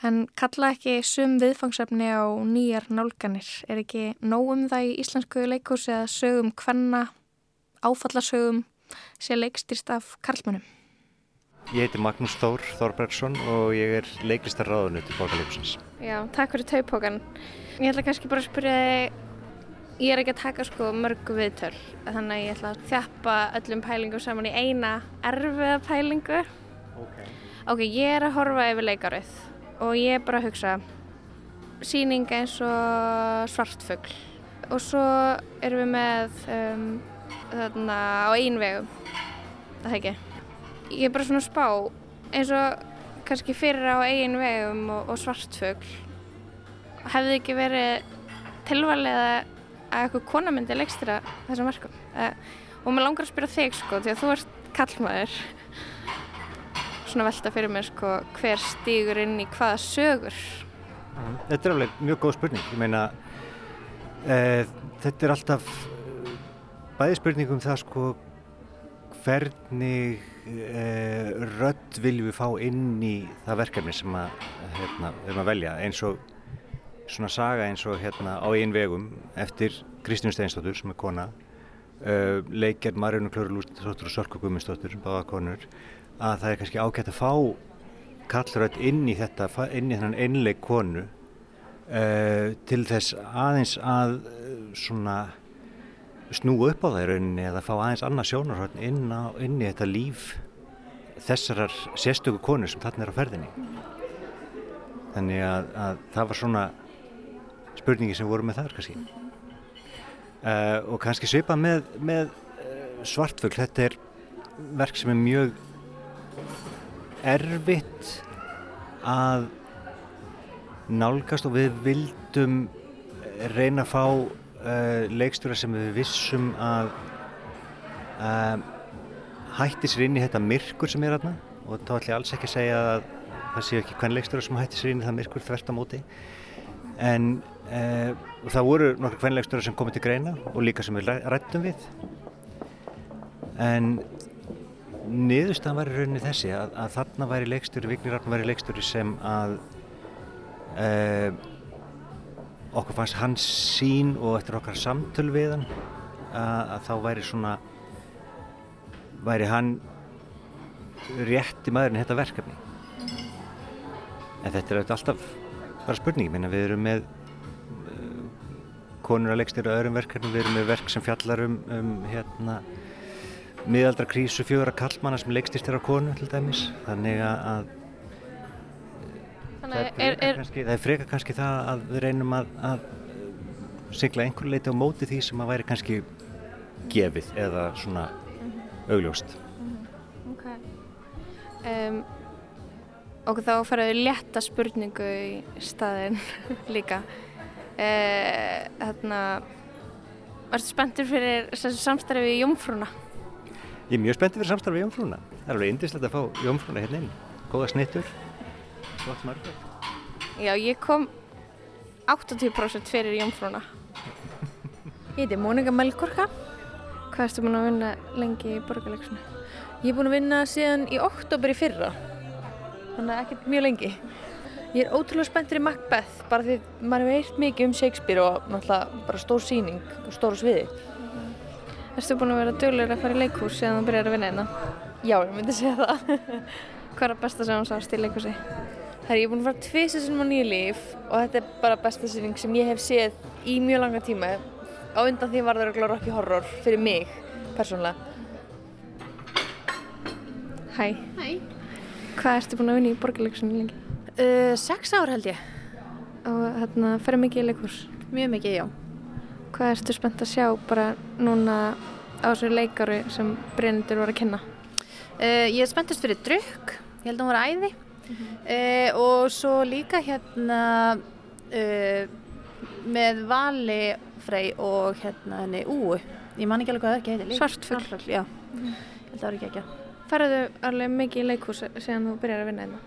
En kalla ekki sum viðfangsefni á nýjar nálganir. Er ekki nóg um það í íslensku leikúsi að sögum hvenna, áfallarsögum sé leikstýrt af Karlmannum? Ég heiti Magnús Þór Þorbergsson og ég er leiklistarráðunni til Bókaleikusins. Já, takk fyrir taupókan. Ég ætla kannski bara að spyrja þig, ég er ekki að taka sko mörgu viðtöl, þannig að ég ætla að þjappa öllum pælingum saman í eina erfiða pælingu. Ok. Ok, ég er að horfa yfir leikarið og ég er bara að hugsa síning eins og svartfugl og svo erum við með um, þarna á einvegum, það ekki. Ég er bara svona spá eins og kannski fyrir á eigin vegum og, og svartfugl hefði ekki verið tilvalið að eitthvað kona myndi leikstýra þessum verkum? Uh, og maður langar að spyrja þig sko því að þú ert kallmaður svona velta fyrir mér sko hver stígur inn í hvaða sögur? Þetta er alveg mjög góð spurning. Ég meina, e, þetta er alltaf eh, bæði spurning um það sko hvernig e, rödd viljum við fá inn í það verkefni sem að, hérna, erum að velja? Eins og svona saga eins og hérna á einn vegum eftir Kristján Steinstóttur sem er kona leikjar Marjón Klöru Lústóttur og Sörku Guðmundsdóttur, að það er kannski ágætt að fá kallrödd inn í þetta inn í þennan einleik konu uh, til þess aðeins að uh, svona snúa upp á það í rauninni eða fá aðeins annað sjónarhörn inn, inn í þetta líf þessarar sérstöku konu sem þarna er á ferðinni. Þannig að, að það var svona spurningi sem voru með þar kannski uh, og kannski svipa með, með uh, svartfugl. Þetta er verk sem er mjög erfitt að nálgast og við vildum reyna að fá uh, leikstjóra sem við vissum að uh, hætti sér inn í þetta myrkur sem er aðna og þá ætlum ég alls ekki að segja að það séu ekki hvern leikstjóra sem hætti sér inn í það myrkur þvert á móti en uh, það voru nokkur hvern leikstjóra sem komið til greina og líka sem við rættum við. En niðurstaðan var í rauninni þessi að, að þarna væri leikstjóri, Vignir Arn væri leikstjóri sem að uh, okkur fannst hans sín og eftir okkar samtöl við hann að, að þá væri svona væri hann rétti maðurinn í þetta verkefni. En þetta er auðvitað alltaf bara spurning, minna við erum með uh, konur að leikstýra öðrum verkefnum, við erum með verk sem fjallar um, um hérna miðaldra krísu fjögur að kallmanna sem leikstýrt á konu til dæmis. Þannig að, að Þannig það, er er, er, kannski, það er freka kannski það að við reynum að, að sigla einhverju leiti á móti því sem að væri kannski gefið eða svona augljóst. Okay. um, og þá faraðu létta spurningu í staðinn líka uh, þarna Varstu spenntur fyrir þessu samstarfi við Jómfrúna? Ég er mjög spenntið fyrir samstarfi við Jómfrúna það er alveg indislegt að fá Jómfrúna hérna inn góða snittur gott margir Já, ég kom 80% fyrir Jómfrúna. Ég heiti Mónika Melkorka. Hvað erstu búin að vinna lengi í borgarleiksinu? Ég er búin að vinna síðan í oktober í fyrra. Þannig að ekkert mjög lengi. Ég er ótrúlega spenntur í Macbeth bara því maður hefur heyrt mikið um Shakespeare og náttúrulega bara stór síning og stóru sviði. Erstu búin að vera dölur að fara í leikhús síðan þú byrjar að vinna einna? Já, ég myndi segja það. Hvað er að besta sem þú sást í leikhúsi? Það er ég er búin að fara tvisið sinum á nýju líf og þetta er bara besta síning sem ég hef séð í mjög langa tíma. Á undan því var það örugglega Rocky Horror fyrir mig, persónulega. Hæ. Hæ. Hvað ertu búin að vinna í borgarleiksinu lengi? Uh, sex ár held ég. Og hérna, ferðu mikið í leikhús? Mjög mikið, já. Hvað ertu spennt að sjá bara núna á þessu leikari sem Bryndur var að kenna? Uh, ég er spenntast fyrir drukk, ég held að hún var æði. uh, og svo líka hérna uh, með Vali Frey og hérna henni Úu. Ég man ekki alveg hvað það ekki heitir. líka. Svartfugl. Svartfugl, já. Ég held að það var ekki ekki. Ferðu alveg mikið í leikhús síðan þú byrjar að vinna einna?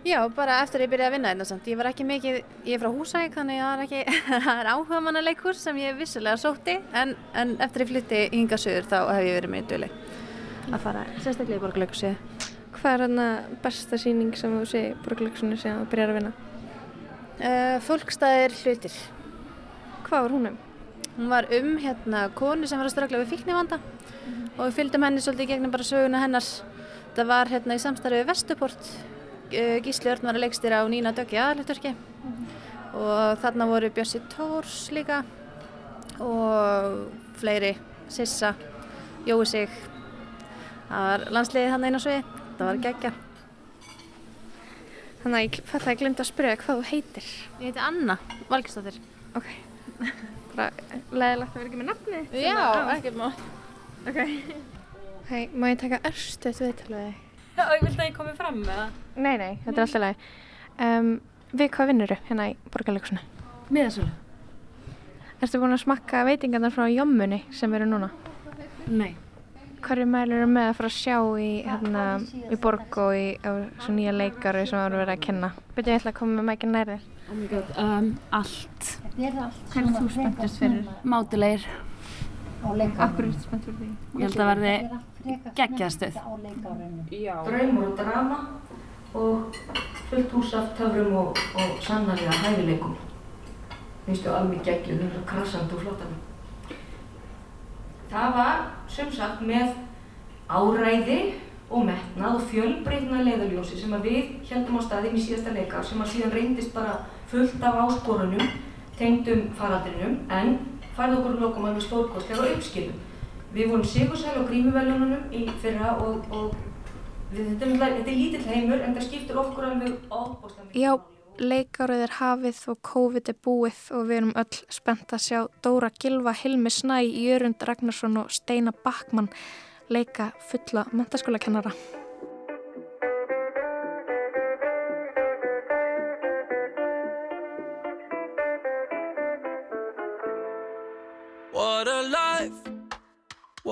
Já, bara eftir að ég byrjaði að vinna þetta samt. Ég var ekki mikið, ég er frá Húsæk þannig að það er er áhuga manna leikhús sem ég vissulega sótti en, en eftir ég flytti hinga söður þá hef ég verið mjög döli að fara sérstaklega í borgarleikhúsi. Hvað er hérna besta síning sem þú sé í borgarleiksinu síðan þú byrjar að vinna? Uh, fólkstæðir hlutir. Hvað var hún um? Hún var um hérna konu sem var að ströggla við fíknivanda og við fylgdum henni svolítið í gegnum bara söguna hennar. Það var hérna í samstarfi við Vestuport. Uh, Gísli Örn var að leikstýra á Nína Döggi aðalutverki og þarna voru Bjössi Tórs líka og fleiri, Sissa, Jói Sig. Það var landsliðið hann einu á sviði. Það var geggja. Þannig að ég ég glemt að spyrja hvað þú heitir. Ég heiti Anna Valgistóttir. Ok. Bara leðilegt að vera ekki með nafni. Já, Svona, á. ekkert mál. Ok. Hei, má ég taka örstuðt viðtal við þig? Já, ég vildi að ég komi fram með það. Nei, nei, þetta er alltaf lægi. Um, við hvað vinnur hérna í borgarleikusinu? Miðasölu. Ertu búin að smakka veitingarnar frá Jommunni sem eru núna? Nei. Hverju mælur eru með að fara að sjá í, hérna, í borg og í á, svo nýja leikari sem það eru verið að kenna? Byrju, ég ætla að koma með mækinn nærði. Oh my god, um, allt. Er þú spenntast fyrir? Mátulegir. Akkur er spennt fyrir því? Ég held að verði geggjaðstöð. Já. Draumur og drama og fullt hús af töfrum og, og sannarlega hæfileikum. Finnstu alveg geggjum, það er krassandi og flottan. Það var sem sagt með áræði og metnað og fjölbreytna leiðaljósi sem að við heldum á staðinn í síðasta leikar sem að síðan reyndist bara fullt af áskorunum tengdum faraldrinum en færði okkur lokum alveg stórkostlega og uppskilum. Við vorum sigursæl á grímuvelununum í fyrra og, og við, þetta, er, þetta er lítill heimur en það skiptir okkur alveg ofbúslega Já, leikárið er hafið og COVID er búið og við erum öll spennt að sjá Dóra Gilva, Hilmi Snæ, Jörund Ragnarsson og Steina Backmann leika fulla mentaskólakennara. What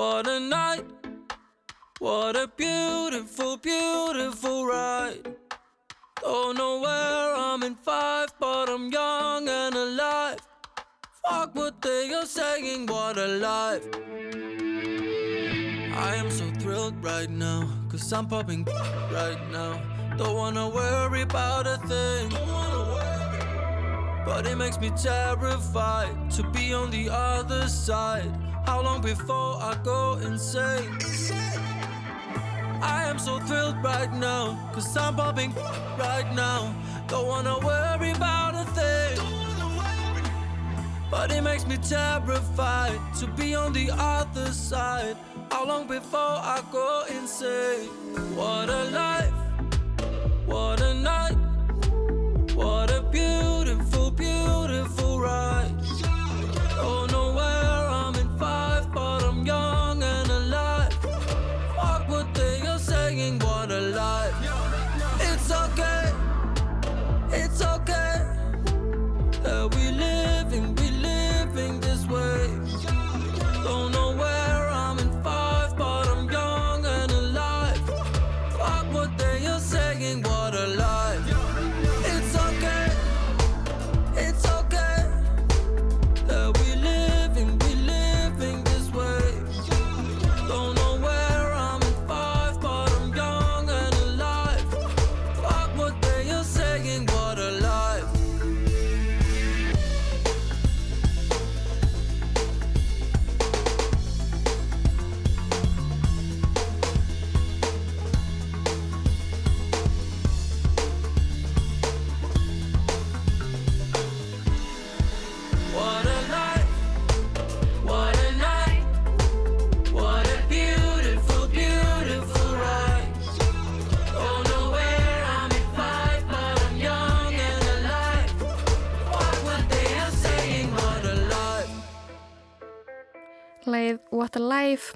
what a night, what a beautiful, beautiful ride. Don't know where I'm in five, but I'm young and alive. Fuck what they are saying, what a life. I am so thrilled. right now, cause I'm popping right now. Don't wanna worry about a thing. But it makes me terrified to be on the other side. How long before I go insane? I am so thrilled right now, cause I'm popping right now. Don't wanna worry about a thing. But it makes me terrified to be on the other side. How long before I go insane? What a life, what a night, what a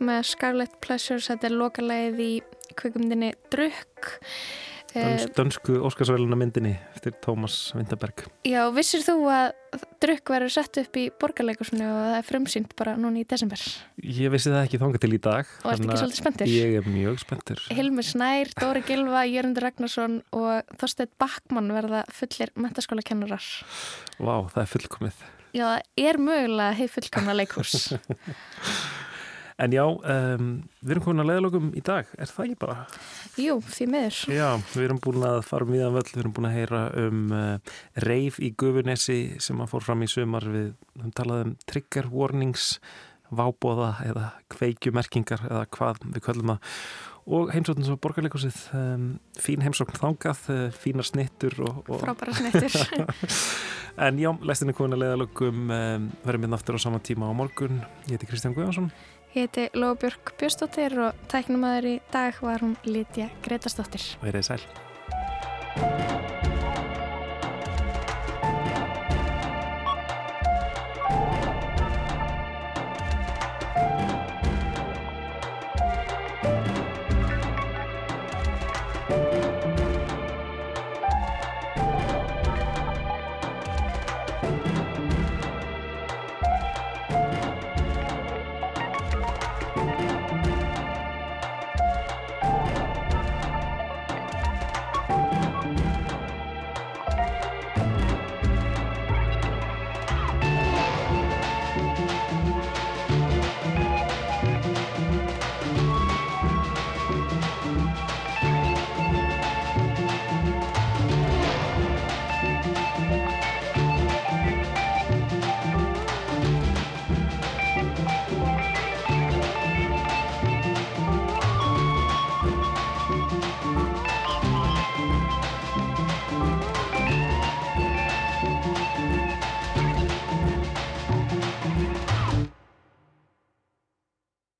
með Scarlet Pleasures, þetta er lokalegið í kvikumdini Drukk. Eh, dönsku Óskarsvæluna myndinni eftir Tómas Vinterberg Já, vissir þú að Drukk verður sett upp í borgarleikursinu og það er frumsýnt bara núna í desember? Ég vissi það ekki þanga til í dag Og ertu ekki svolítið spenntur? Ég er mjög spenntur Hilmur Snær, Dóri Gilva, Jörgundur Ragnarsson og Þorsteinn Backmann verða fullir mentaskóla kennurar. Vá, það er fullkomið Já, það er mögulega heið fullkomna leikús. En já, um, við erum komin að leiðalokum í dag, er það ekki bara? Jú, því miður. Já, við erum búin að fara um viðan völl, við erum búin að heyra um uh, reif í Gufunesi sem að fór fram í sumar við talað um trigger warnings, vábóða eða kveikjumerkingar eða hvað við köllum það og heimsókn svo borgarleikusið, um, fín heimsókn þangað, uh, fínar snittur og, og... Frábæra snittur. en já, læstinni komin að leiðalokum, um, verðum við aftur á sama tíma á morgun. Ég heiti Kristján Guðjónsson. Ég heiti Lóbjörg Björstóttir og tæknumæður í dag var hún Lítja Gretarsdóttir. Verðið sæl.